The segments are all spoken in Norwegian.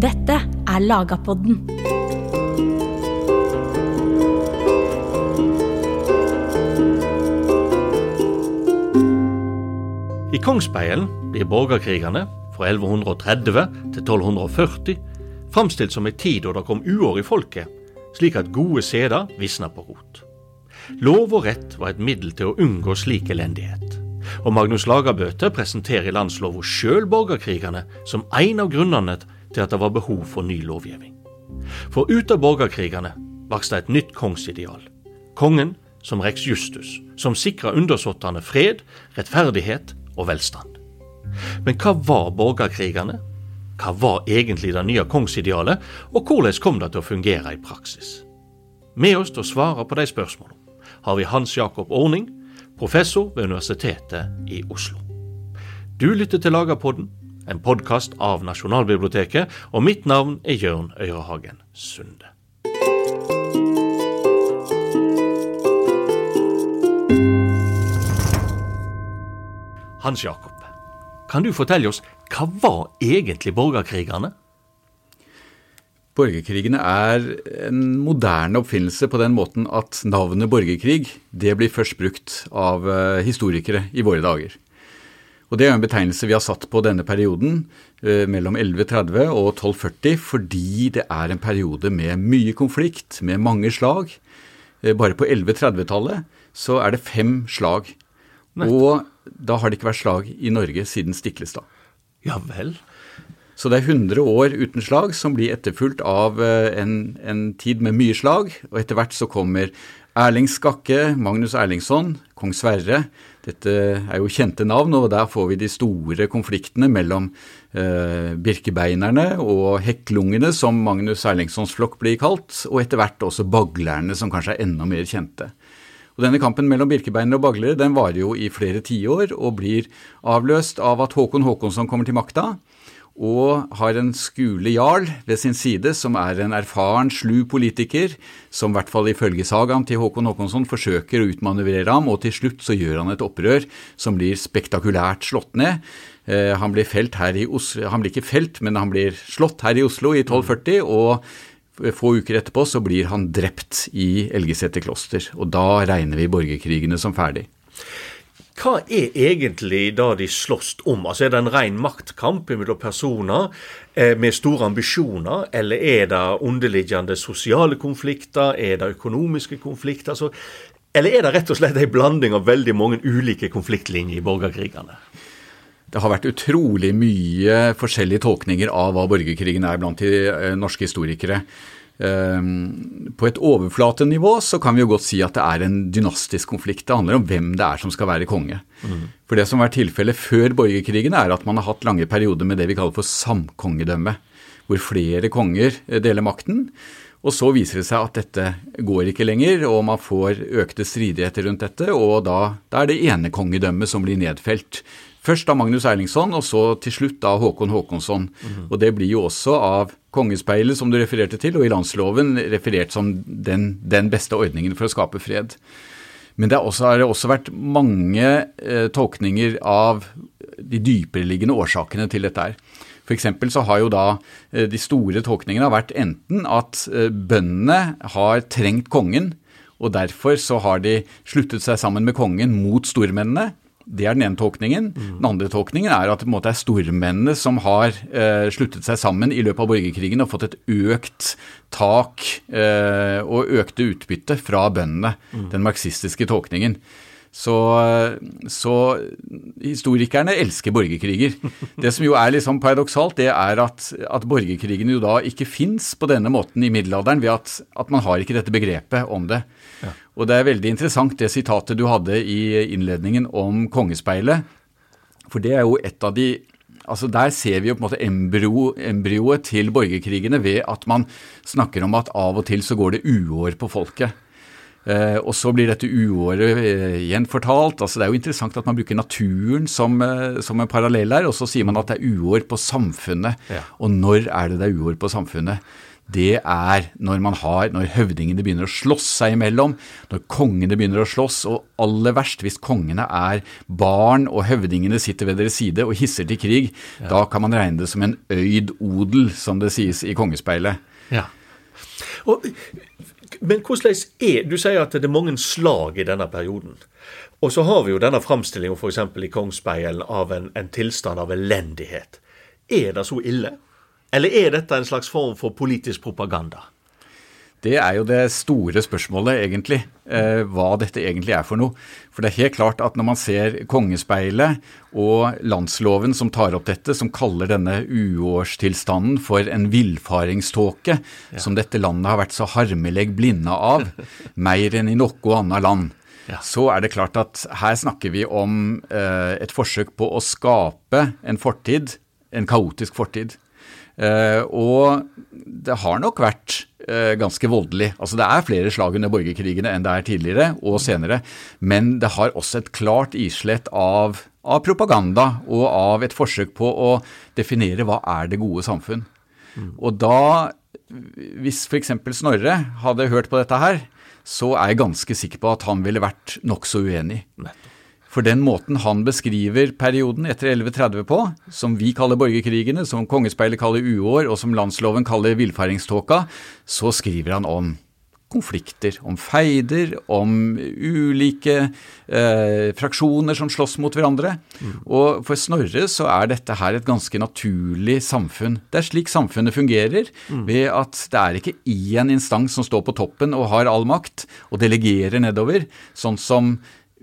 Dette er Lagapodden. I Kongsspeilen blir borgerkrigene fra 1130 til 1240 framstilt som ei tid da det kom uår i folket, slik at gode seder visna på rot. Lov og rett var et middel til å unngå slik elendighet, og Magnus Lagerbøte presenterer i landslova sjøl borgerkrigene som en av grunnene til at det var behov for ny lovgivning. For ut av borgerkrigene vokste et nytt kongsideal. Kongen som Rex Justus, som sikra undersåttene fred, rettferdighet og velstand. Men hva var borgerkrigene? Hva var egentlig det nye kongsidealet, og hvordan kom det til å fungere i praksis? Med oss til å svare på de spørsmålene har vi Hans Jakob Orning, professor ved Universitetet i Oslo. Du lytter til Lagerpodden, en podkast av Nasjonalbiblioteket, og mitt navn er Jørn Øyrehagen Sunde. Hans Jakob, kan du fortelle oss hva var egentlig borgerkrigene? Borgerkrigene er en moderne oppfinnelse på den måten at navnet borgerkrig det blir først brukt av eh, historikere i våre dager. Og Det er en betegnelse vi har satt på denne perioden eh, mellom 1130 og 1240 fordi det er en periode med mye konflikt, med mange slag. Eh, bare på 1130-tallet så er det fem slag. Og da har det ikke vært slag i Norge siden Stiklestad. Ja vel? Så det er 100 år uten slag som blir etterfulgt av en, en tid med mye slag. Og etter hvert så kommer Erling Skakke, Magnus Erlingsson, kong Sverre. Dette er jo kjente navn, og der får vi de store konfliktene mellom eh, birkebeinerne og hekklungene, som Magnus Erlingssons flokk blir kalt, og etter hvert også baglerne, som kanskje er enda mer kjente. Og Denne kampen mellom birkebeinere og baglere den varer jo i flere tiår og blir avløst av at Håkon Håkonsson kommer til makta og har en Skule jarl ved sin side, som er en erfaren, slu politiker, som i hvert fall ifølge sagaen til Håkon Håkonsson forsøker å utmanøvrere ham, og til slutt så gjør han et opprør som blir spektakulært slått ned. Eh, han blir han blir ikke felt, men han blir slått her i Oslo i 1240, og få uker etterpå så blir han drept i Elgeseter kloster. Og da regner vi borgerkrigene som ferdig. Hva er egentlig det de slåss om? Altså Er det en ren maktkamp mellom personer eh, med store ambisjoner, eller er det underliggende sosiale konflikter, er det økonomiske konflikter? Altså, eller er det rett og slett en blanding av veldig mange ulike konfliktlinjer i borgerkrigene? Det har vært utrolig mye forskjellige tolkninger av hva borgerkrigen er blant de eh, norske historikere. Ehm, på et overflatenivå så kan vi jo godt si at det er en dynastisk konflikt. Det handler om hvem det er som skal være konge. Mm. For det som var tilfellet før borgerkrigen, er at man har hatt lange perioder med det vi kaller for samkongedømme. Hvor flere konger eh, deler makten. Og så viser det seg at dette går ikke lenger, og man får økte stridigheter rundt dette. Og da, da er det enekongedømmet som blir nedfelt. Først av Magnus Erlingsson, og så til slutt av Håkon Håkonsson. Mm. Og det blir jo også av Kongespeilet, som du refererte til, og i landsloven referert som den, den beste ordningen for å skape fred. Men det har også, også vært mange eh, tolkninger av de dypereliggende årsakene til dette her. For så har jo da eh, de store tolkningene vært enten at eh, bøndene har trengt kongen, og derfor så har de sluttet seg sammen med kongen mot stormennene. Det er den ene tolkningen. Den andre tolkningen er at det er stormennene som har eh, sluttet seg sammen i løpet av borgerkrigen og fått et økt tak eh, og økte utbytte fra bøndene. Mm. Den marxistiske tolkningen. Så, så, historikerne elsker borgerkriger. Det som jo er liksom paradoksalt, det er at, at borgerkrigene jo da ikke fins på denne måten i middelalderen, ved at, at, man har ikke dette begrepet om det. Ja. Og det er veldig interessant det sitatet du hadde i innledningen om kongespeilet. For det er jo et av de altså Der ser vi jo på en måte embryo, embryoet til borgerkrigene ved at man snakker om at av og til så går det uår på folket. Eh, og så blir dette uåret eh, gjenfortalt. Altså, det er jo interessant at man bruker naturen som, eh, som en parallell her, og så sier man at det er uår på samfunnet. Ja. Og når er det det er uår på samfunnet? det er når man har, når høvdingene begynner å slåss seg imellom, når kongene begynner å slåss, og aller verst hvis kongene er barn og høvdingene sitter ved deres side og hisser til krig, ja. da kan man regne det som en øyd odel, som det sies i Kongespeilet. Ja. Og, men hvordan er Du sier at det er mange slag i denne perioden. Og så har vi jo denne framstillinga f.eks. i Kongsbeilen av en, en tilstand av elendighet. Er det så ille? Eller er dette en slags form for politisk propaganda? Det er jo det store spørsmålet, egentlig. Eh, hva dette egentlig er for noe. For det er helt klart at når man ser Kongespeilet og landsloven som tar opp dette, som kaller denne uårstilstanden for en villfaringståke, ja. som dette landet har vært så harmeleg blinda av, mer enn i noe annet land, ja. så er det klart at her snakker vi om eh, et forsøk på å skape en fortid, en kaotisk fortid. Eh, og det har nok vært eh, ganske voldelig. Altså Det er flere slag under borgerkrigene enn det er tidligere og senere, men det har også et klart islett av, av propaganda og av et forsøk på å definere hva er det gode samfunn. Mm. Og da, hvis f.eks. Snorre hadde hørt på dette her, så er jeg ganske sikker på at han ville vært nokså uenig. Nettopp. For den måten han beskriver perioden etter 1130 på, som vi kaller borgerkrigene, som Kongespeilet kaller uår, og som landsloven kaller villfaringståka, så skriver han om konflikter, om feider, om ulike eh, fraksjoner som slåss mot hverandre. Mm. Og for Snorre så er dette her et ganske naturlig samfunn. Det er slik samfunnet fungerer, mm. ved at det er ikke én instans som står på toppen og har all makt, og delegerer nedover, sånn som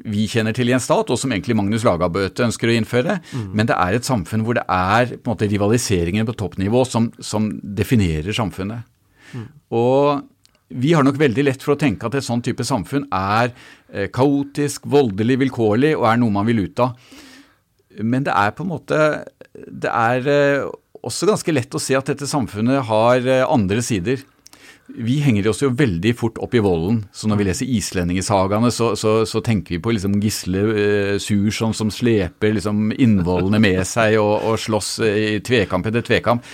vi kjenner til i en stat, og som egentlig Magnus Lagabøte ønsker å innføre. Mm. Men det er et samfunn hvor det er på en måte rivaliseringen på toppnivå som, som definerer samfunnet. Mm. Og vi har nok veldig lett for å tenke at et sånn type samfunn er eh, kaotisk, voldelig, vilkårlig og er noe man vil ut av. Men det er på en måte Det er eh, også ganske lett å se at dette samfunnet har eh, andre sider vi henger oss jo veldig fort opp i volden. Så når vi leser islendingesagaene, så, så, så tenker vi på liksom Gisle eh, Sursson som sleper liksom innvollene med seg og, og slåss i tvekamp etter tvekamp.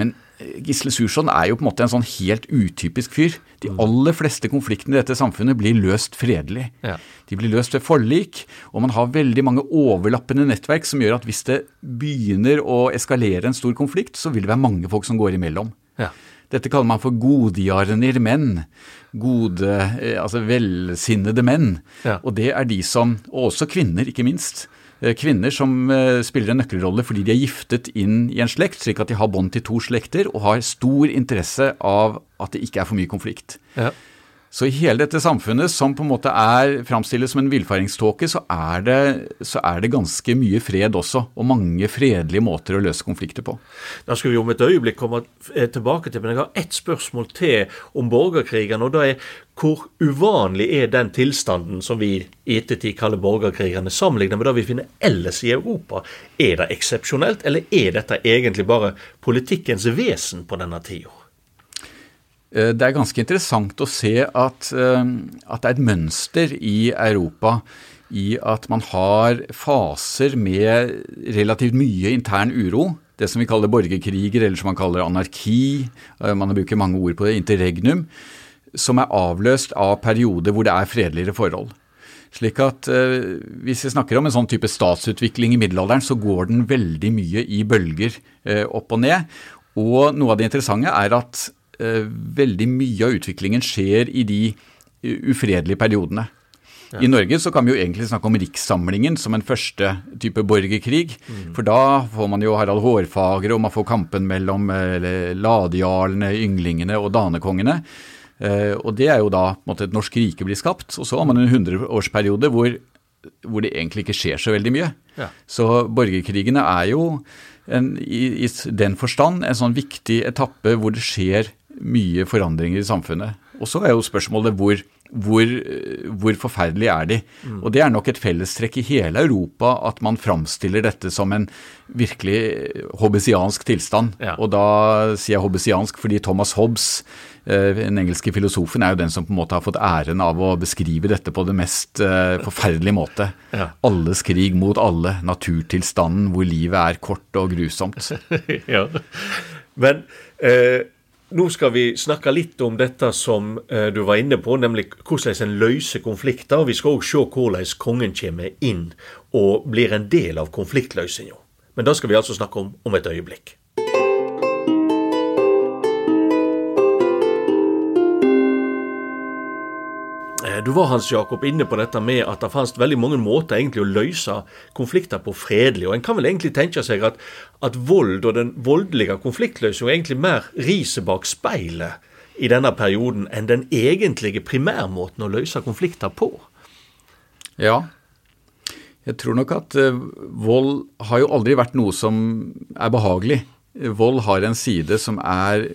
Men eh, Gisle Sursson er jo på en måte en sånn helt utypisk fyr. De mm. aller fleste konfliktene i dette samfunnet blir løst fredelig. Ja. De blir løst ved forlik, og man har veldig mange overlappende nettverk som gjør at hvis det begynner å eskalere en stor konflikt, så vil det være mange folk som går imellom. Ja. Dette kaller man for godgjerninger menn. Gode, eh, altså velsinnede menn. Ja. Og det er de som, og også kvinner, ikke minst. Eh, kvinner som eh, spiller en nøkkelrolle fordi de er giftet inn i en slekt, slik at de har bånd til to slekter og har stor interesse av at det ikke er for mye konflikt. Ja. Så i hele dette samfunnet, som på en måte er framstilles som en villfaringståke, så, så, er det ganske mye fred også, og mange fredelige måter å løse konflikter på. Da skal vi om et øyeblikk komme tilbake til, men jeg har ett spørsmål til om borgerkrigene. og da er hvor uvanlig er den tilstanden som vi i ettertid kaller borgerkrigene, sammenlignet med det vi finner ellers i Europa? Er det eksepsjonelt, eller er dette egentlig bare politikkens vesen på denne tida? Eh, det er ganske interessant å se at, eh, at, det er et mønster i Europa i at man har faser med relativt mye intern uro. Det som vi kaller borgerkriger, eller som man kaller anarki. Eh, man bruker mange ord på det. Interregnum. Som er avløst av perioder hvor det er fredeligere forhold. Slik at eh, Hvis vi snakker om en sånn type statsutvikling i middelalderen, så går den veldig mye i bølger eh, opp og ned. Og noe av det interessante er at veldig mye av utviklingen skjer i de ufredelige periodene. Ja. I Norge så kan vi jo egentlig snakke om rikssamlingen som en første type borgerkrig. Mm. For da får man jo Harald Hårfagre, og man får kampen mellom eh, ladejarlene, ynglingene og danekongene. Eh, og det er jo da måte et norsk rike blir skapt. Og så har man en hundreårsperiode hvor, hvor det egentlig ikke skjer så veldig mye. Ja. Så borgerkrigene er jo en, i, i den forstand en sånn viktig etappe hvor det skjer mye forandringer i samfunnet. Og så er jo spørsmålet hvor, hvor, hvor forferdelige er de? Mm. Og det er nok et fellestrekk i hele Europa at man framstiller dette som en virkelig hobbesiansk tilstand. Ja. Og da sier jeg hobbesiansk fordi Thomas Hobbes, eh, den engelske filosofen, er jo den som på en måte har fått æren av å beskrive dette på det mest forferdelige måte. Ja. Alles krig mot alle, naturtilstanden hvor livet er kort og grusomt. ja, men... Uh nå skal vi snakke litt om dette som uh, du var inne på, nemlig hvordan en løser konflikter. og Vi skal òg se hvordan kongen kommer inn og blir en del av konfliktløsninga. Men det skal vi altså snakke om om et øyeblikk. Du var Hans Jakob inne på dette med at det fantes veldig mange måter egentlig å løse konflikter på fredelig. Og En kan vel egentlig tenke seg at, at vold og den voldelige konfliktløsningen egentlig mer riser bak speilet i denne perioden enn den egentlige primærmåten å løse konflikter på. Ja, jeg tror nok at uh, vold har jo aldri vært noe som er behagelig. Vold har en side som er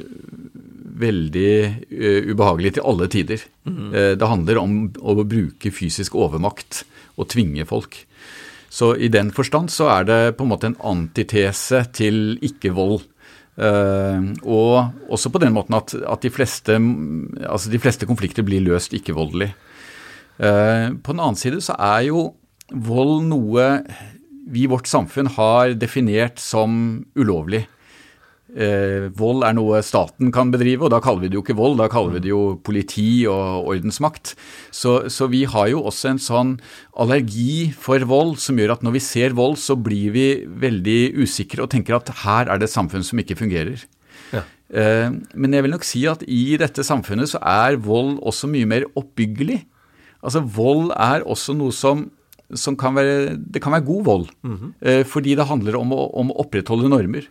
veldig uh, ubehagelig til alle tider. Mm. Det handler om å bruke fysisk overmakt og tvinge folk. Så i den forstand så er det på en måte en antitese til ikke-vold. Uh, og også på den måten at, at de, fleste, altså de, fleste, konflikter blir løst ikke-voldelig. På den annen side så er jo vold noe vi i vårt samfunn har definert som ulovlig. Eh, vold er noe staten kan bedrive, og da kaller vi det jo ikke vold, da kaller vi det jo politi og ordensmakt. Så, så, vi har jo også en sånn allergi for vold som gjør at når vi ser vold, så blir vi veldig usikre og tenker at her er det et samfunn som ikke fungerer. Ja. Eh, men jeg vil nok si at i dette samfunnet så er vold også mye mer oppbyggelig. Altså Vold er også noe som, som kan være Det kan være god vold. Mm -hmm. Fordi det handler om å, om å opprettholde normer.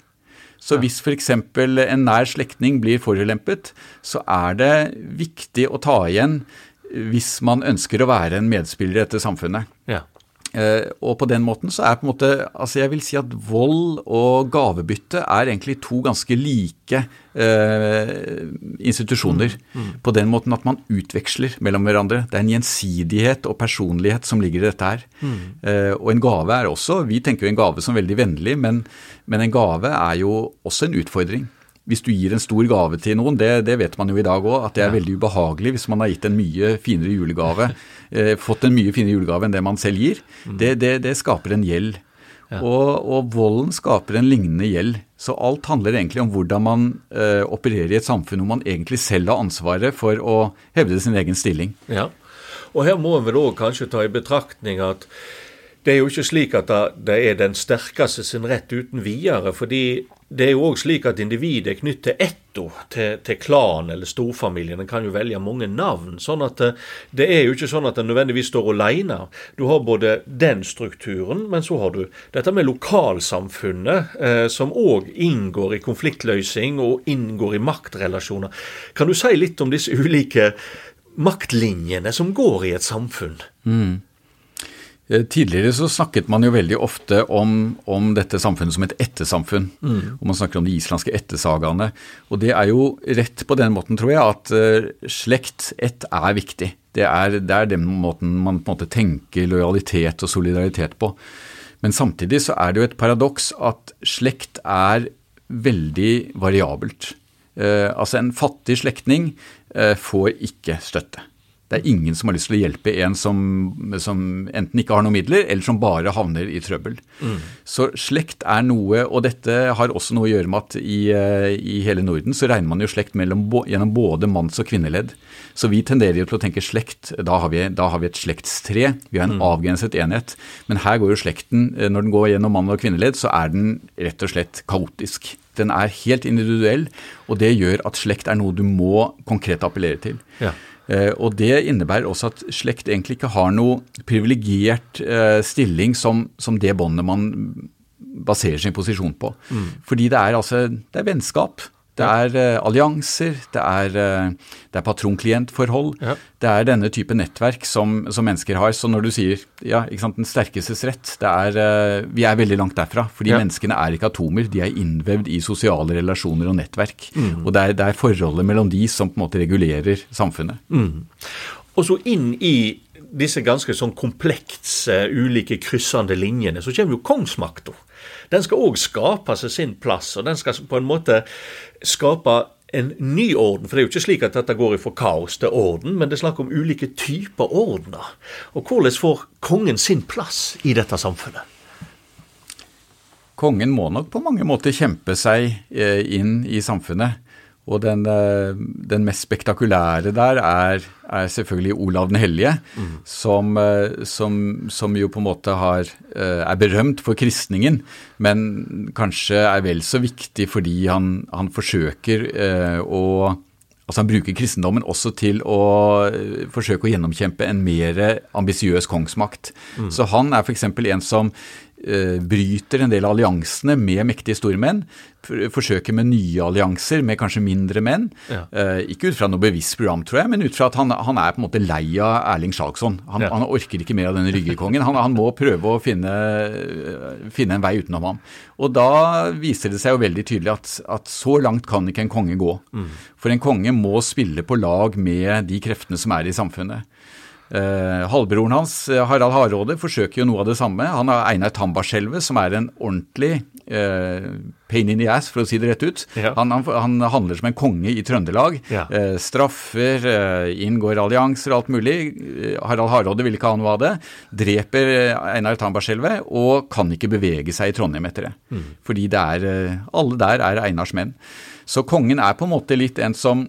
Så hvis f.eks. en nær slektning blir forulempet, så er det viktig å ta igjen hvis man ønsker å være en medspiller i dette samfunnet. Ja. Uh, og på den måten så er på en måte Altså jeg vil si at vold og gavebytte er egentlig to ganske like eh, institusjoner. Mm, mm. På den måten at man utveksler mellom hverandre. Det er en gjensidighet og personlighet som ligger i dette her. Mm. Eh, og en gave er også Vi tenker jo en gave som veldig vennlig, men, men en gave er jo også en utfordring hvis du gir en stor gave til noen, det, det vet man jo i dag òg, at det er veldig ubehagelig hvis man har gitt en mye finere julegave, eh, fått en mye finere julegave enn det man selv gir. Mm. Det, det, det, skaper en gjeld. Ja. Og, og, volden skaper en lignende gjeld. Så alt handler egentlig om hvordan man eh, opererer i et samfunn hvor man egentlig selv har ansvaret for å hevde sin egen stilling. Ja, og her må vi da kanskje ta i betraktning at det er jo ikke slik at det er den sterkeste sin rett uten videre. fordi det er jo òg slik at individet er knytt til etto, til, til klan eller storfamilien. En kan jo velge mange navn. sånn at det, det er jo ikke sånn at en nødvendigvis står alene. Du har både den strukturen, men så har du dette med lokalsamfunnet, eh, som òg inngår i konfliktløsning og inngår i maktrelasjoner. Kan du si litt om disse ulike maktlinjene som går i et samfunn? Mm. Eh, tidligere så snakket man jo veldig ofte om, om dette samfunnet som et ettersamfunn. Mm. Og man snakker om de islandske ettersagaene. Og det er jo rett på den måten, tror jeg, at uh, slekt, ett, er viktig. Det er, det er, den måten man på en måte tenker lojalitet og solidaritet på. Men samtidig så er det jo et paradoks at slekt er veldig variabelt. Uh, altså en fattig slektning uh, får ikke støtte. Det er ingen som har lyst til å hjelpe en som, som enten ikke har noen midler, eller som bare havner i trøbbel. Mm. Så slekt er noe, og dette har også noe å gjøre med at i, eh, i hele Norden så regner man jo slekt mellom, gjennom både manns- og kvinneledd. Så vi tenderer jo til å tenke slekt, da har vi, da har vi et slektstre. Vi har en mm. avgrenset enhet. Men her går jo slekten, eh, når den går gjennom mann- og kvinneledd, så er den rett og slett kaotisk. Den er helt individuell, og det gjør at slekt er noe du må konkret appellere til. Ja. Eh, og Det innebærer også at slekt egentlig ikke har noe privilegert eh, stilling som, som det båndet man baserer sin posisjon på. Mm. Fordi det er altså det er vennskap. Det er uh, allianser, det er, uh, er patron-klient-forhold. Ja. Det er denne type nettverk som, som, mennesker har. Så når du sier ja, ikke sant, den sterkestes rett, det er, uh, vi er veldig langt derfra. Fordi ja. menneskene er ikke atomer, de er innvevd i sosiale relasjoner og nettverk. Mm. Og det er, det er, forholdet mellom de som på en måte regulerer samfunnet. Mm. Og så inn i disse ganske sånn komplekse, ulike kryssende linjene, så kommer jo kongsmakta. Den skal òg skape seg sin plass, og den skal på en måte skape en ny orden. For det er jo ikke slik at dette går fra kaos til orden, men det er snakk om ulike typer ordener. Og hvordan får kongen sin plass i dette samfunnet? Kongen må nok på mange måter kjempe seg eh, inn i samfunnet. Og den, eh, den, mest spektakulære der er, er selvfølgelig Olav den hellige, mm. som, eh, som, som, jo på en måte har, eh, er berømt for kristningen, men kanskje er vel så viktig fordi han, han forsøker å Altså Han bruker kristendommen også til å forsøke å gjennomkjempe en mer ambisiøs kongsmakt. Mm. Så han er f.eks. en som bryter en del av alliansene med mektige stormenn. Forsøker med nye allianser med kanskje mindre menn. Ja. Eh, ikke ut fra noe bevisst program, tror jeg, men ut fra at han, han er på en måte lei av Erling Sjalgsson. Han, ja. han, orker ikke mer av denne ryggekongen. Han, han må prøve å finne, finne, en vei utenom ham. Og da viser det seg jo veldig tydelig at, at så langt kan ikke en konge gå. Mm. For en konge må spille på lag med de kreftene som er i samfunnet. Eh, halvbroren hans, eh, Harald Hardråde, forsøker jo noe av det samme. Han har Einar Tambarskjelvet, som er en ordentlig eh, pain in the ass, for å si det rett ut. Ja. Han, han, han, handler som en konge i Trøndelag. Ja. Eh, straffer, eh, inngår allianser og alt mulig. Eh, Harald Hardråde vil ikke ha noe av det. Dreper Einar Tambarskjelvet og kan ikke bevege seg i Trondheim etter det. Mm. Fordi det er, alle der er Einars menn. Så kongen er på en måte litt en som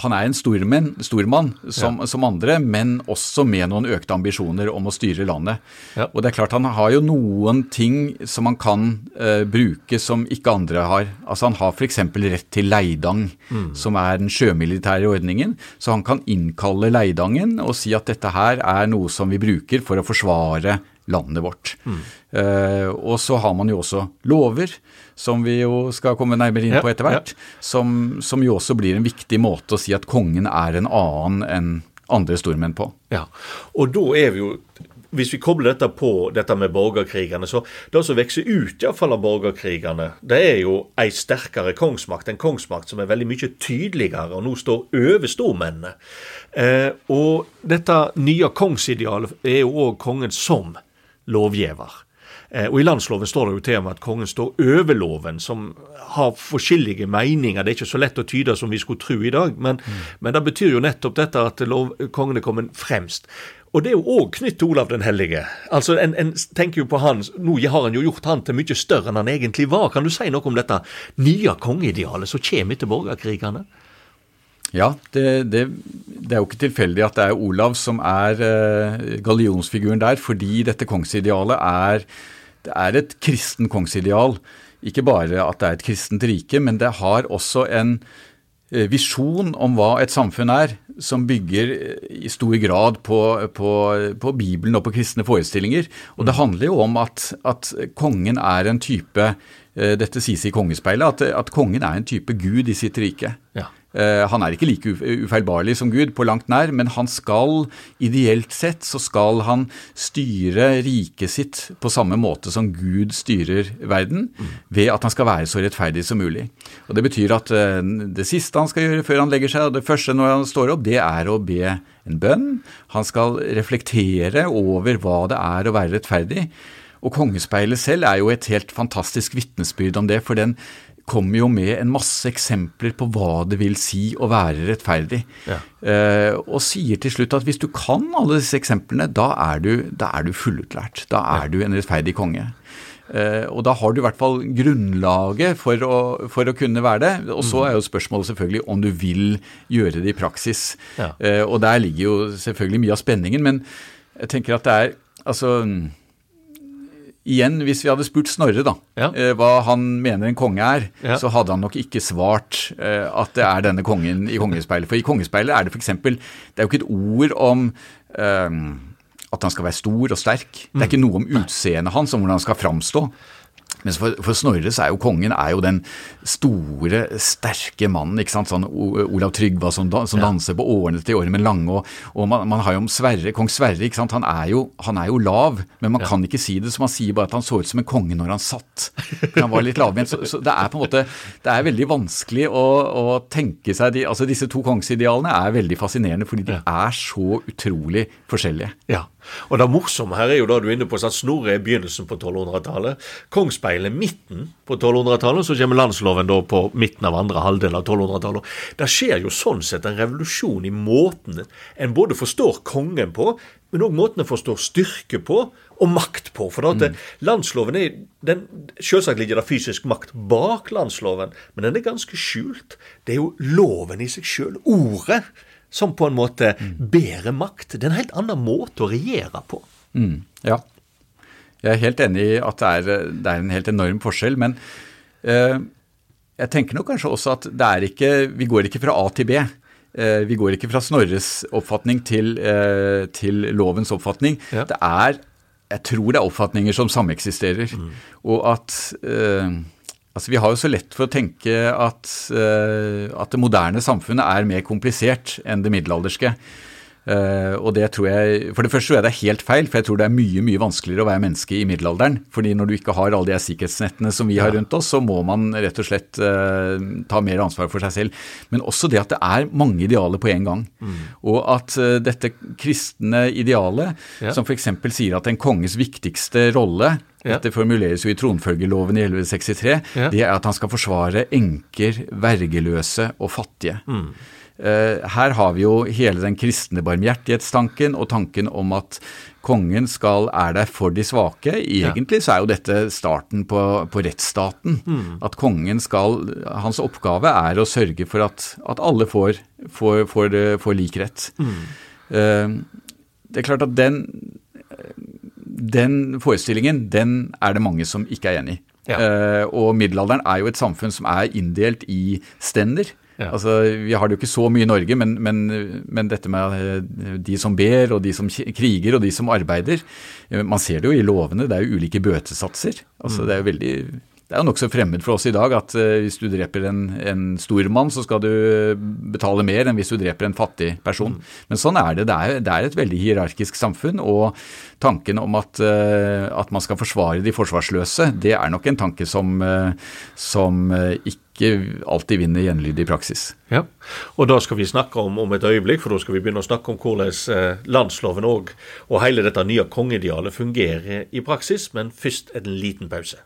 han er en stormann, stormann som, ja. som, andre, men også med noen økte ambisjoner om å styre landet. Ja. Og det er klart Han har jo noen ting som han kan uh, bruke som ikke andre har. Altså Han har f.eks. rett til leidang, mm. som er den sjømilitære ordningen. Så han kan innkalle leidangen og si at dette her er noe som vi bruker for å forsvare landet vårt. Mm. Uh, og så har man jo også lover, som vi jo skal komme nærmere inn på etter hvert, ja. som, som, jo også blir en viktig måte å si at kongen er en annen enn andre stormenn på. Ja, og da er vi jo hvis vi kobler dette på dette med borgerkrigene, så det som vokser ut i fall av borgerkrigene, det er jo ei sterkere kongsmakt. En kongsmakt som er veldig mye tydeligere, og nå står over stormennene. Eh, og dette nye kongsidealet er jo òg kongen som lovgiver. Eh, og I landsloven står det jo til og med at kongen står over loven, som har forskjellige meninger. Det er ikke så lett å tyde som vi skulle tro i dag, men, mm. men det betyr jo nettopp dette at lov, kongen er kommet fremst. Og det er jo òg knytt til Olav den hellige. Altså, en, en, tenker jo på han, Nå har han jo gjort han til mye større enn han egentlig var. Kan du si noe om dette nye kongeidealet som kommer etter borgerkrigene? Ja, det, det, det, er jo ikke tilfeldig at det er Olav som er uh, gallionsfiguren der, fordi dette kongsidealet er, det er et kristen kongsideal. Ikke bare at det er et kristent rike, men det har også en uh, visjon om hva et samfunn er, som bygger uh, i stor grad på, på, på, Bibelen og på kristne forestillinger. Og det handler jo om at, at kongen er en type dette sies i Kongespeilet, at, at kongen er en type gud i sitt rike. Ja. Eh, han er ikke like ufeilbarlig som Gud på langt nær, men han skal, ideelt sett, så skal han styre riket sitt på samme måte som Gud styrer verden, ved at han skal være så rettferdig som mulig. Og Det betyr at eh, det siste han skal gjøre før han legger seg, og det første når han står opp, det er å be en bønn. Han skal reflektere over hva det er å være rettferdig. Og Kongespeilet selv er jo et helt fantastisk vitnesbyrd om det, for den kommer jo med en masse eksempler på hva det vil si å være rettferdig. Ja. Eh, og sier til slutt at hvis du kan alle disse eksemplene, da er du, da er du fullutlært. Da er ja. du en rettferdig konge. Eh, og da har du i hvert fall grunnlaget for å, for å kunne være det. Og så mm. er jo spørsmålet selvfølgelig om du vil gjøre det i praksis. Ja. Eh, og der ligger jo selvfølgelig mye av spenningen, men jeg tenker at det er altså Igjen, hvis vi hadde spurt Snorre da, ja. eh, hva han mener en konge er, ja. så hadde han nok ikke svart eh, at det er denne kongen i Kongespeilet. For i Kongespeilet er det f.eks. Det er jo ikke et ord om um, at han skal være stor og sterk. Det er ikke noe om utseendet hans, om hvordan han skal framstå. Men for, for, Snorre så er jo kongen er jo den store, sterke mannen. ikke sant? Sånn Olav Trygva som, som ja. danser på årene til Ormen Lange. Og, og man, man, har jo om Sverre, kong Sverre. ikke sant? Han er jo, han er jo lav, men man ja. kan ikke si det. Så man sier bare at han så ut som en konge når han satt. For han var litt lavbent. Så, så, det er på en måte, det er veldig vanskelig å, å tenke seg de, altså Disse to kongsidealene er veldig fascinerende fordi de er så utrolig forskjellige. Ja. Og det morsomme her er jo da du er inne på at Snorre er begynnelsen på 1200-tallet. Kongsspeilet midten på 1200-tallet, så kommer landsloven da på midten av andre halvdel av 1200-tallet. Det skjer jo sånn sett en revolusjon i måten en både forstår kongen på, men òg måten en forstår styrke på, og makt på. For at mm. landsloven er den, Selvsagt ligger det fysisk makt bak landsloven, men den er ganske skjult. Det er jo loven i seg sjøl, ordet, som på en måte mm. bærer makt. Det er en helt annen måte å regjere på. Mm. Ja. Jeg er helt enig i at det er, det er en helt enorm forskjell, men eh, jeg tenker nok kanskje også at det er ikke Vi går ikke fra A til B. Eh, vi går ikke fra Snorres oppfatning til, eh, til lovens oppfatning. Ja. Det er Jeg tror det er oppfatninger som sameksisterer. Mm. Og at eh, Altså, Vi har jo så lett for å tenke at, at det moderne samfunnet er mer komplisert enn det middelalderske. Uh, og det tror jeg, For det første tror jeg det er helt feil, for jeg tror det er mye mye vanskeligere å være menneske i middelalderen. fordi når du ikke har alle de sikkerhetsnettene som vi har rundt oss, så må man rett og slett uh, ta mer ansvar for seg selv. Men også det at det er mange idealer på en gang. Mm. Og at uh, dette kristne idealet, ja. som f.eks. sier at en konges viktigste rolle ja. Dette formuleres jo i tronfølgeloven i 1163. Ja. Det er at han skal forsvare enker, vergeløse og fattige. Mm. Eh, her har vi jo hele den kristne barmhjertighetstanken og tanken om at kongen skal er der for de svake. Egentlig så er jo dette starten på, på rettsstaten. Mm. At kongen skal Hans oppgave er å sørge for at, at alle får, får, får, får lik rett. Mm. Uh, det er klart at den, den forestillingen, den er det mange som ikke er enig i. Ja. Og middelalderen er jo et samfunn som er inndelt i stender. Ja. Altså, Vi har det jo ikke så mye i Norge, men, men, men, dette med eh, de som ber, og de som kriger, og de som arbeider eh, Man ser det jo i lovene, det er jo ulike bøtesatser. Altså, mm. Det er jo veldig det er jo nokså fremmed for oss i dag at uh, hvis du dreper en, en stormann, så skal du betale mer enn hvis du dreper en fattig person. Mm. Men sånn er det. Det er, det er, et veldig hierarkisk samfunn. Og tanken om at, uh, at, man skal forsvare de forsvarsløse, det er nok en tanke som, som ikke ikke alltid vinner gjenlyd i praksis. Ja, og Da skal vi snakke om, om et øyeblikk, for da skal vi begynne å snakke om hvordan eh, landsloven og, og hele dette nye kongeidealet fungerer i praksis. Men først en liten pause.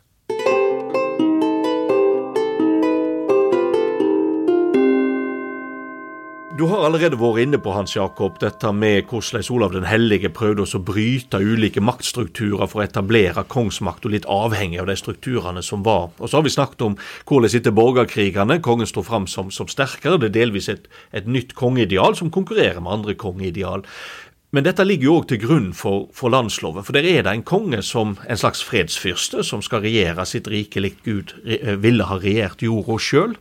Du har allerede vært inne på Hans Jakob, dette med hvordan Olav den hellige prøvde å bryte ulike maktstrukturer for å etablere kongsmakt, og litt avhengig av de strukturene som var. Og Så har vi snakket om hvordan etter borgerkrigene kongen står fram som, som, sterkere. Det er delvis et, et nytt kongeideal som konkurrerer med andre kongeideal. Men dette ligger jo òg til grunn for, for, landsloven. For der er det en konge som en slags fredsfyrste, som skal regjere sitt rike likt Gud ville ha regjert jorda sjøl.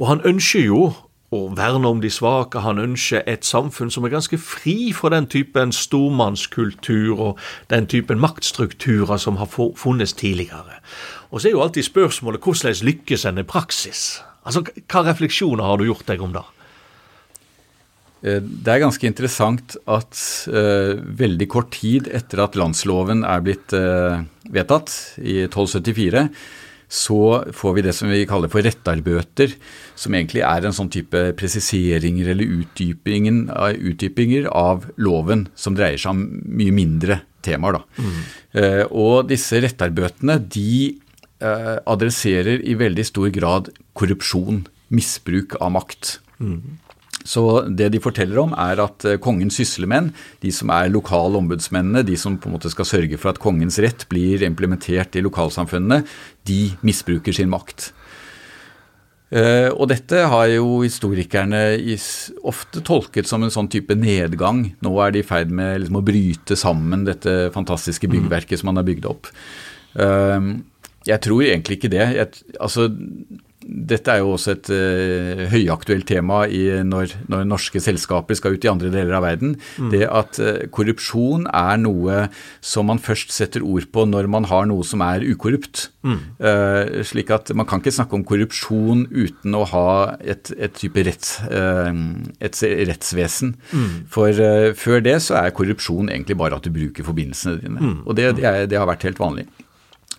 Og han ønsker jo å verne om de svake. Han ønsker et samfunn som er ganske fri for den typen stormannskultur og den typen maktstrukturer som har funnes tidligere. Og så er jo alltid spørsmålet hvordan lykkes en i praksis? Altså, Hva refleksjoner har du gjort deg om det? Eh, det er ganske interessant at uh, veldig kort tid etter at landsloven er blitt uh, vedtatt, i 1274, så får vi det som vi kaller for rettarbøter, som egentlig er en sånn type presiseringer eller utdypinger av loven, som dreier seg om mye mindre temaer. Mm. Eh, og disse rettarbøtene de eh, adresserer i veldig stor grad korrupsjon, misbruk av makt. Mm. Så det de forteller om, er at eh, kongens sysselmenn, de som er lokale ombudsmennene, de som på en måte skal sørge for at kongens rett blir implementert i lokalsamfunnene, de misbruker sin makt. Uh, og dette har jo historikerne ofte tolket som en sånn type nedgang. Nå er de i ferd med liksom, å bryte sammen dette fantastiske byggverket mm. som man har bygd opp. Uh, jeg tror egentlig ikke det. Jeg, altså, dette er jo også et uh, høyaktuelt tema i, når, når, norske selskaper skal ut i andre deler av verden. Mm. Det at uh, korrupsjon er noe som man først setter ord på når man har noe som er ukorrupt. Mm. Uh, slik at man kan ikke snakke om korrupsjon uten å ha et, et type retts, et rettsvesen. Mm. For før det så er korrupsjon egentlig bare at du bruker forbindelsene dine. Mm. Og det, det, er, det har vært helt vanlig.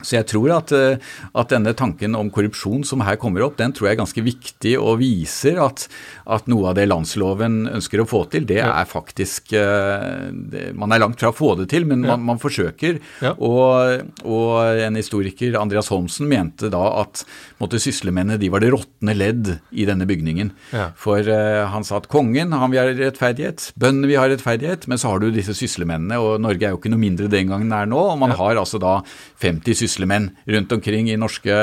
Så jeg tror at, eh, at, denne tanken om korrupsjon som her kommer opp, den tror jeg er ganske viktig og viser at, at noe av det landsloven ønsker å få til, det er faktisk eh, det, Man er langt fra å få det til, men man, man forsøker. Ja. Og, og, en historiker, Andreas Holmsen, mente da at måtte syslemennene de var det råtne ledd i denne bygningen. Ja. For uh, han sa at kongen han vil ha rettferdighet, bøndene vil ha rettferdighet, men så har du disse syslemennene, og Norge er jo ikke noe mindre den gangen det er nå. og Man har altså da 50 sysselmenn syslemenn rundt omkring i norske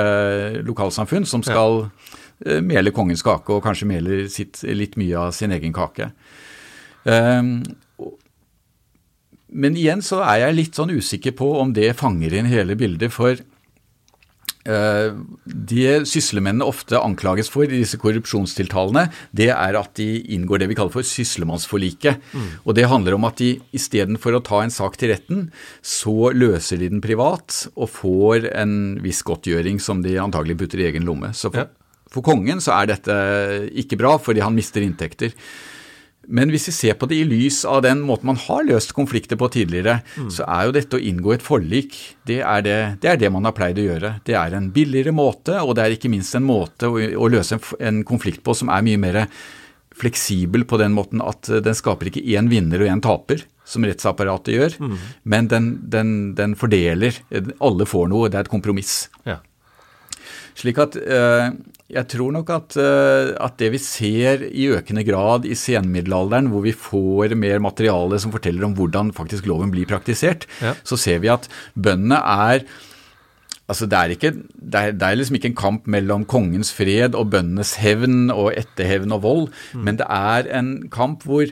lokalsamfunn som skal ja. Eh, mele kongens kake, og kanskje meler sitt, litt mye av sin egen kake. Um, men igjen så er jeg litt sånn usikker på om det fanger inn hele bildet, for Eh, det sysselmennene ofte anklages for i disse korrupsjonstiltalene, det er at de inngår det vi kaller for sysselmannsforliket. Mm. Og Det handler om at de istedenfor å ta en sak til retten, så løser de den privat og får en viss godtgjøring som de antagelig putter i egen lomme. Så for, ja. for kongen så er dette ikke bra, fordi han mister inntekter. Men hvis vi ser på det i lys av den måten man har løst konflikter på tidligere, mm. så er jo dette å inngå et forlik, det er det, det er det, man har pleid å gjøre. Det er en billigere måte, og det er ikke minst en måte å, å løse en, en, konflikt på som er mye mer fleksibel på den måten at den skaper ikke én vinner og én taper, som rettsapparatet gjør, mm. men den, den, den, fordeler. Alle får noe, det er et kompromiss. Ja. Slik at eh, jeg tror nok at, eh, at, det vi ser i økende grad i senmiddelalderen, hvor vi får mer materiale som forteller om hvordan faktisk loven blir praktisert, ja. så ser vi at bøndene er Altså det, er ikke, det, er, det er liksom ikke en kamp mellom kongens fred og bøndenes hevn og etterhevn og vold, mm. men det er en kamp hvor,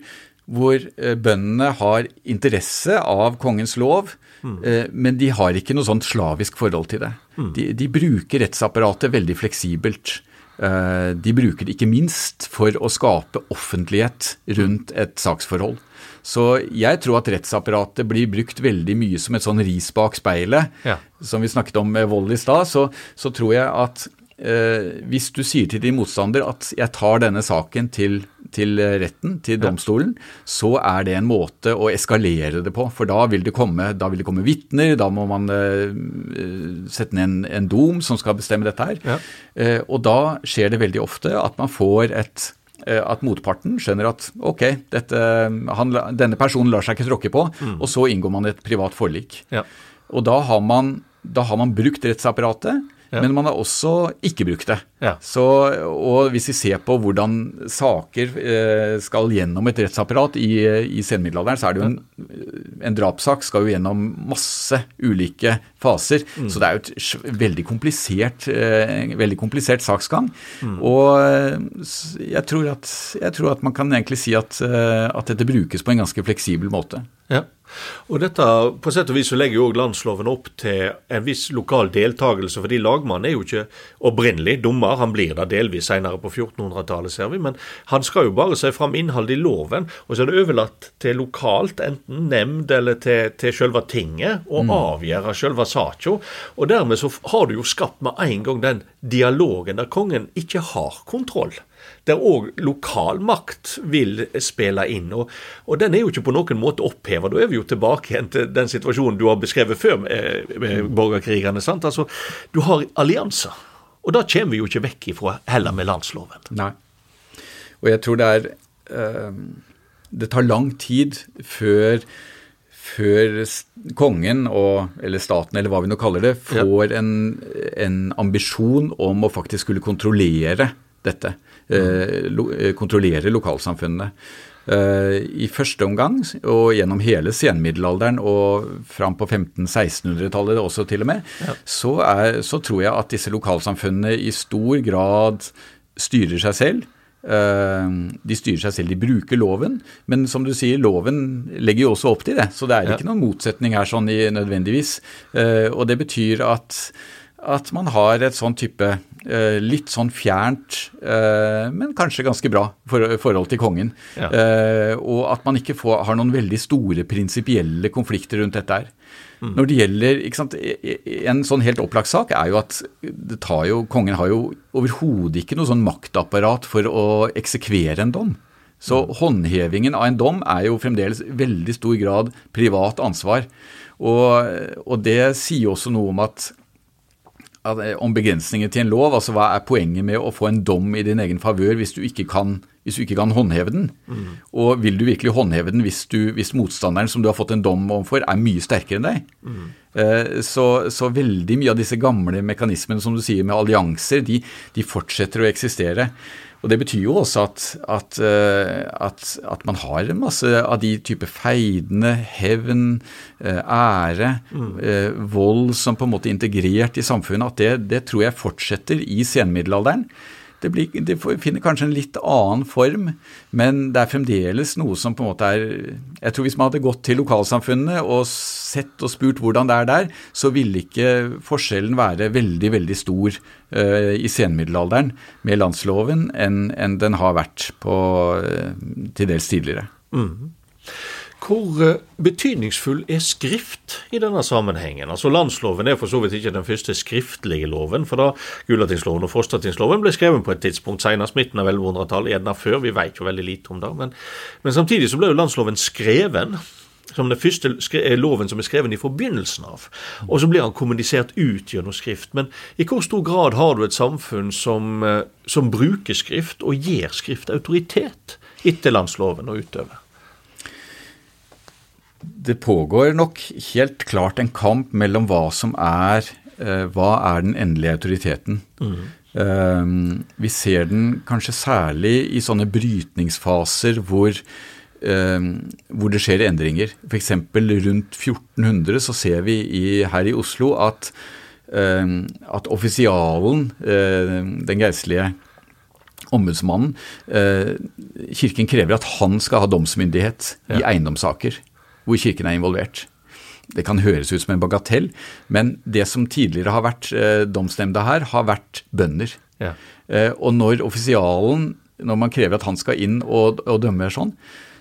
hvor eh, bøndene har interesse av kongens lov, mm. men de har ikke noe sånt slavisk forhold til det. Mm. De, de, bruker rettsapparatet veldig fleksibelt. Eh, de bruker det ikke minst for å skape offentlighet rundt et saksforhold. Så jeg tror at rettsapparatet blir brukt veldig mye som et sånn ris bak speilet. Ja. Som vi snakket om med vold i stad, så, så, tror jeg at hvis du sier til din motstander at jeg tar denne saken til til retten, til domstolen, så er det en måte å eskalere det på. For da vil det komme, da vil det komme vitner, da må man uh, sette ned en, en, dom som skal bestemme dette her. Ja. Uh, og da skjer det veldig ofte at man får et at motparten skjønner at ok, dette, han, denne personen lar seg ikke tråkke på, mm. og så inngår man et privat forlik. Ja. Og da har, man, da har man brukt rettsapparatet ja. men man har også ikke brukt det. Ja. Så, og hvis vi ser på hvordan saker eh, skal gjennom et rettsapparat i, i senmiddelalderen, så er det jo en, en drapssak skal jo gjennom masse ulike faser. Mm. Så det er jo et veldig komplisert, eh, veldig komplisert saksgang. Mm. Og eh, jeg tror, at, jeg tror, at, man kan egentlig si at, eh, at dette brukes på en ganske fleksibel måte. Ja. Og dette, På sett og vis så legger jo landsloven opp til en viss lokal deltakelse, fordi lagmannen er jo ikke opprinnelig dommer, han blir det delvis senere på 1400-tallet, ser vi, men han skal jo bare se fram innholdet i loven, og så er det overlatt til lokalt, enten nemnd eller til, til selve tinget, å mm. avgjøre selve saka. Og dermed så har du jo skapt med en gang den dialogen der kongen ikke har kontroll der òg lokalmakt vil spille inn. Og, og, den er jo ikke på noen måte oppheva. Da er vi jo tilbake igjen til den situasjonen du har beskrevet før med, med borgerkrigene. sant? Altså, Du har allianser. Og da kommer vi jo ikke vekk ifra heller med landsloven. Nei. Og jeg tror det er øh, Det tar lang tid før før kongen, og, eller staten, eller hva vi nå kaller det, får ja. en, en, ambisjon om å faktisk skulle kontrollere dette. Eh, eh, kontrollere lokalsamfunnene. Eh, I første omgang, og gjennom hele senmiddelalderen og fram på 1500-1600-tallet også til og med, ja. så, er, så tror jeg at disse lokalsamfunnene i stor grad styrer seg selv. De styrer seg selv, de bruker loven, men som du sier, loven legger jo også opp til det. Så det er ikke ja. noen motsetning her sånn nødvendigvis. Og det betyr at at man har et sånn type litt sånn fjernt, eh, men kanskje ganske bra forhold til kongen. Ja. Eh, og at man ikke får, har noen veldig store prinsipielle konflikter rundt dette her. Mm. Når det gjelder sant, En sånn helt opplagt sak er jo at jo, kongen har jo overhodet ikke noe sånn maktapparat for å eksekvere en dom. Så mm. håndhevingen av en dom er jo fremdeles veldig stor grad privat ansvar. Og, og det sier også noe om at om begrensninger til en lov. altså Hva er poenget med å få en dom i din egen favør hvis, du ikke kan, du ikke kan håndheve den? Mm. Og vil du virkelig håndheve den hvis, du, hvis, motstanderen som du har fått en dom overfor, er mye sterkere enn deg? Mm. Så, så, veldig mye av disse gamle mekanismene som du sier med allianser, de, de fortsetter å eksistere. Og Det betyr jo også at, at, eh, at, at, man har masse av de type feidende, hevn, eh, ære, mm. vold som på en måte er integrert i samfunnet, at det, det tror jeg fortsetter i senmiddelalderen. Det, blir, det, finner kanskje en litt annen form, men det er fremdeles noe som på en måte er Jeg tror hvis man hadde gått til lokalsamfunnene og sett og spurt hvordan det er der, så ville ikke forskjellen være veldig, veldig stor uh, i senmiddelalderen med landsloven enn, enn den har vært på uh, til dels tidligere. Mm. Hvor eh, betydningsfull er skrift i denne sammenhengen? Altså Landsloven er for så vidt ikke den første skriftlige loven, for da Gulatingsloven og Frostatingsloven ble skrevet på et tidspunkt senest midten av 1100-tallet, gjerne før, vi vet jo veldig lite om det. Men, men, samtidig så ble jo landsloven skreven som den første loven som er skreven i forbindelsen av. Og så blir han kommunisert ut gjennom skrift. Men i hvor stor grad har du et samfunn som, eh, som bruker skrift og gir skrift autoritet etter landsloven og utover? Det pågår nok helt klart en kamp mellom hva som er eh, hva er den endelige autoriteten. Mm. Vi ser den kanskje særlig i sånne brytningsfaser hvor, um, hvor det skjer endringer. F.eks. rundt 1400 så ser vi i, her i Oslo at, at offisialen, den geistlige ombudsmannen, Kirken krever at han skal ha domsmyndighet ja. i eiendomssaker hvor Kirken er involvert. Det kan høres ut som en bagatell, men det som tidligere har vært eh, domsnemnda her, har vært bønder. Ja. Eh, og når offisialen, når man krever at han skal inn og, og dømme sånn,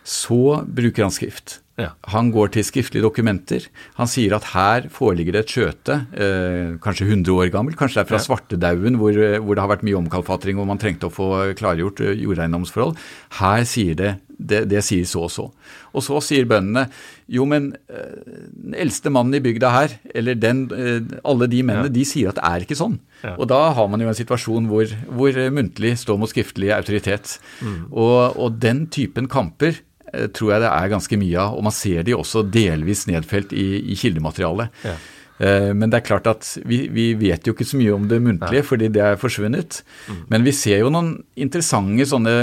så bruker han skrift. Ja. Han går til skriftlige dokumenter. Han sier at her foreligger det et skjøte, eh, kanskje 100 år gammel, kanskje det er fra ja. svartedauden hvor, hvor, det har vært mye omkalfatring og man trengte å få klargjort eh, jordeiendomsforhold. Her sier det, det, det sier så og så. Og så sier bøndene jo, men eh, den eldste mannen i bygda her, eller den, eh, alle de mennene, ja. de sier at det er ikke sånn. Og da har man jo en situasjon hvor, hvor muntlig står mot skriftlig autoritet. Mm. Og, og den typen kamper Eh, tror jeg det er ganske mye av. Og man ser de også delvis nedfelt i, i kildematerialet. Ja. Eh, men det er klart at vi, vi, vet jo ikke så mye om det muntlige, ja. fordi det er forsvunnet. Mm. Men vi ser jo noen interessante sånne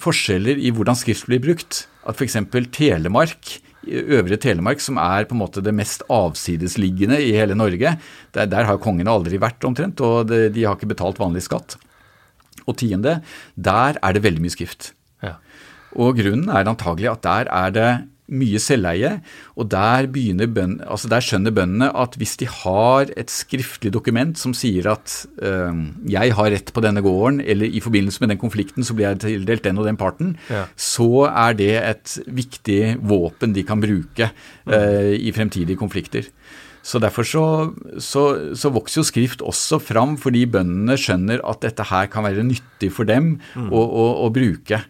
forskjeller i hvordan skrift blir brukt. At f.eks. Telemark, Øvre Telemark, som er på en måte det mest avsidesliggende i hele Norge, der, der har kongene aldri vært omtrent, og det, de har ikke betalt vanlig skatt. Og tiende, der er det veldig mye skrift. Og grunnen er antagelig at der er det mye selveie, og der, bøn, altså der skjønner bøndene at hvis de har et skriftlig dokument som sier at øh, 'jeg har rett på denne gården', eller 'i forbindelse med den konflikten så blir jeg tildelt den og den parten', ja. så er det et viktig våpen de kan bruke øh, i fremtidige konflikter. Så Derfor så, så, så, vokser jo skrift også fram, fordi bøndene skjønner at dette her kan være nyttig for dem mm. å, å, å bruke.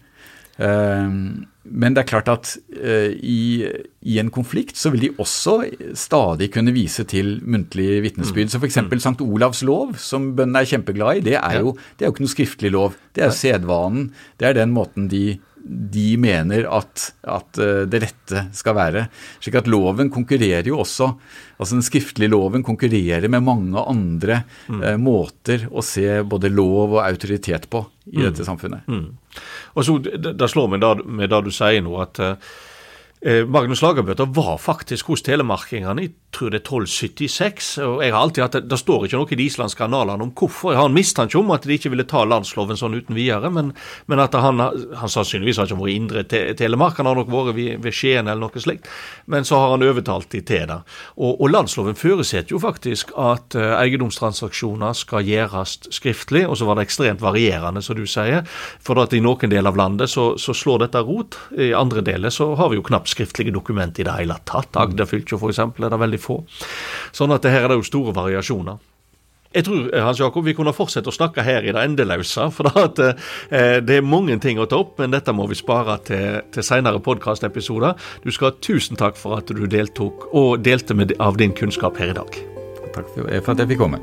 Ehm, men det er klart at uh, i, i, en konflikt så vil de også stadig kunne vise til muntlig vitnesbyrd. Mm. Så f.eks. Mm. St. Olavs lov, som bøndene er kjempeglade i, det er, jo, det er jo ikke noe skriftlig lov. Det er sedvanen. Det er den måten de de mener at, at, eh, det rette skal være. Slik at loven konkurrerer jo også altså Den skriftlige loven konkurrerer med mange andre mm. eh, måter å se både lov og autoritet på i mm. dette samfunnet. Mm. Og så, Det slår meg da, med det du sier nå, at eh, Magnus Lagerbøter var faktisk hos telemarkingene i tror det er 1276. og jeg har alltid hatt, det står ikke noe i de islandske analene om hvorfor. Jeg har en mistanke om at de ikke ville ta landsloven sånn uten videre, men, men at han, han sannsynligvis har ikke vært i indre te, Telemark, han har nok vært ved, ved Skien eller noe slikt. Men så har han overtalt de til det. Og, og landsloven forutsetter jo faktisk at uh, eiendomstransaksjoner skal gjøres skriftlig, og så var det ekstremt varierende, som du sier. For at i noen deler av landet så, så slår dette rot. I andre deler så har vi jo knapt skriftlige dokumenter i det hele tatt. Agder fylke f.eks. er det veldig få. Sånn at det her er det jo store variasjoner. Jeg tror eh, Hans Jakob, vi kunne fortsette å snakke her i det endeløse. For at, eh, det er mange ting å ta opp, men dette må vi spare til, til senere podkastepisoder. Du skal ha tusen takk for at du deltok og delte med, av din kunnskap her i dag. Takk for at jeg fikk komme.